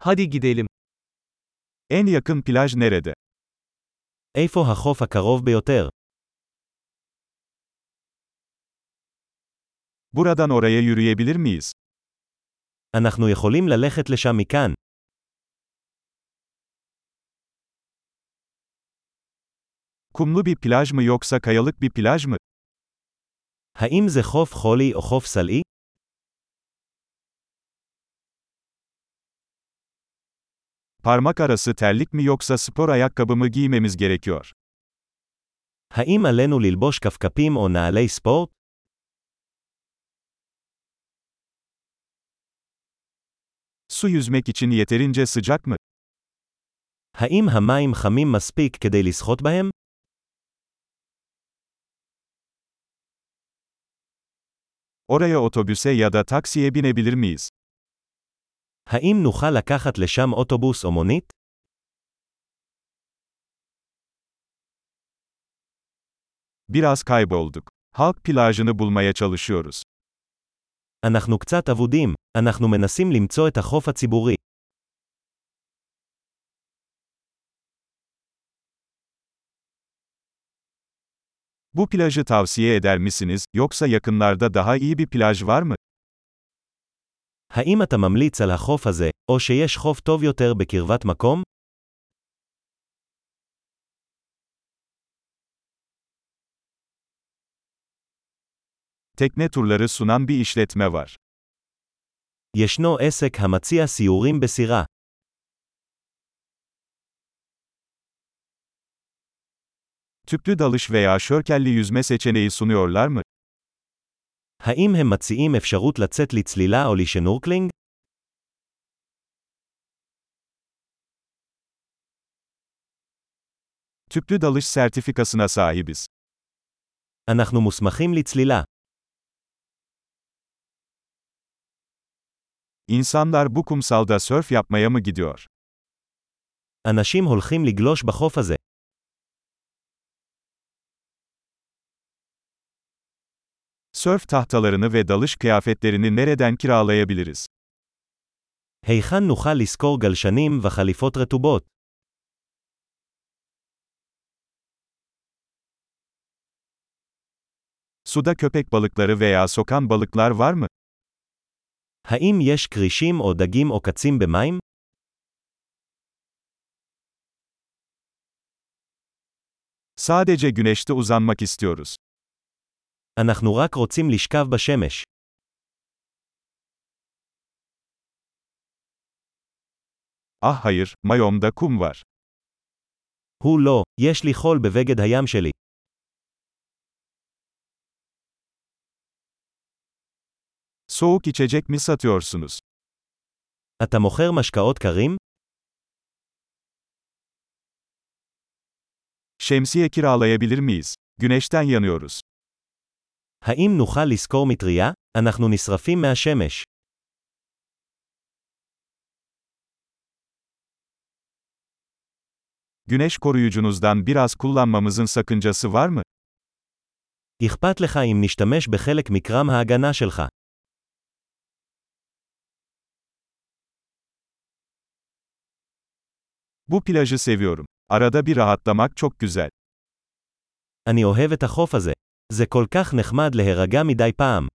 Hadi gidelim. En yakın plaj nerede? איפה החוף הקרוב ביותר? Buradan oraya yürüyebilir miyiz? אנחנו יכולים ללכת לשם מכאן. Kumlu bir plaj mı yoksa kayalık bir plaj mı? האם זה חוף חולי או חוף סלעי? Parmak arası terlik mi yoksa spor ayakkabı mı giymemiz gerekiyor? האם עלינו ללבוש כפכפים או נעלי ספורט? Su yüzmek için yeterince sıcak mı? האם המים חמים מספיק כדי לשחות בהם? Oraya otobüse ya da taksiye binebilir miyiz? האם נוכל לקחת לשם אוטובוס או מונית? Biraz kaybolduk. Halk plajını bulmaya çalışıyoruz. אנחנו קצת אבודים, אנחנו מנסים למצוא את החוף הציבורי. Bu plajı tavsiye eder misiniz, yoksa yakınlarda daha iyi bir plaj var mı? האם אתה ממליץ על החוף הזה, או שיש חוף טוב יותר בקרבת מקום? Tekne turları sunan bir işletme var. ישנו עסק המציע סיורים בסירה. Tüplü dalış veya şörkelli yüzme seçeneği sunuyorlar mı? האם הם מציעים אפשרות לצאת לצלילה או לשנורקלינג? Tüplü dalış sertifikasına sahibiz. אנחנו מוסמכים לצלילה. İnsanlar bu kumsalda sörf yapmaya mı gidiyor? אנשים הולכים לגלוש בחוף הזה. Sörf tahtalarını ve dalış kıyafetlerini nereden kiralayabiliriz? היכן נוכל לשכור גלשנים וחליפות רטובות? Suda köpek balıkları veya sokan balıklar var mı? האם יש כרישים או דגים או קצים במים? Sadece güneşte uzanmak istiyoruz. אנחנו רק רוצים לשכב בשמש. Ah hayır, mayomda kum var. הוא לא, יש לי חול בבגד הים שלי. Soğuk içecek mi satıyorsunuz? אתה מוכר משקאות קרים? Şemsiye kiralayabilir miyiz? Güneşten yanıyoruz. האם נוכל לשכור מטריה? אנחנו נשרפים מהשמש. Güneş koruyucunuzdan biraz kullanmamızın sakıncası var mı? אכפת לך אם נשתמש בחלק מקרם ההגנה שלך. Bu plajı seviyorum. Arada bir rahatlamak çok güzel. אני אוהב את החוף הזה. זה כל כך נחמד להירגע מדי פעם.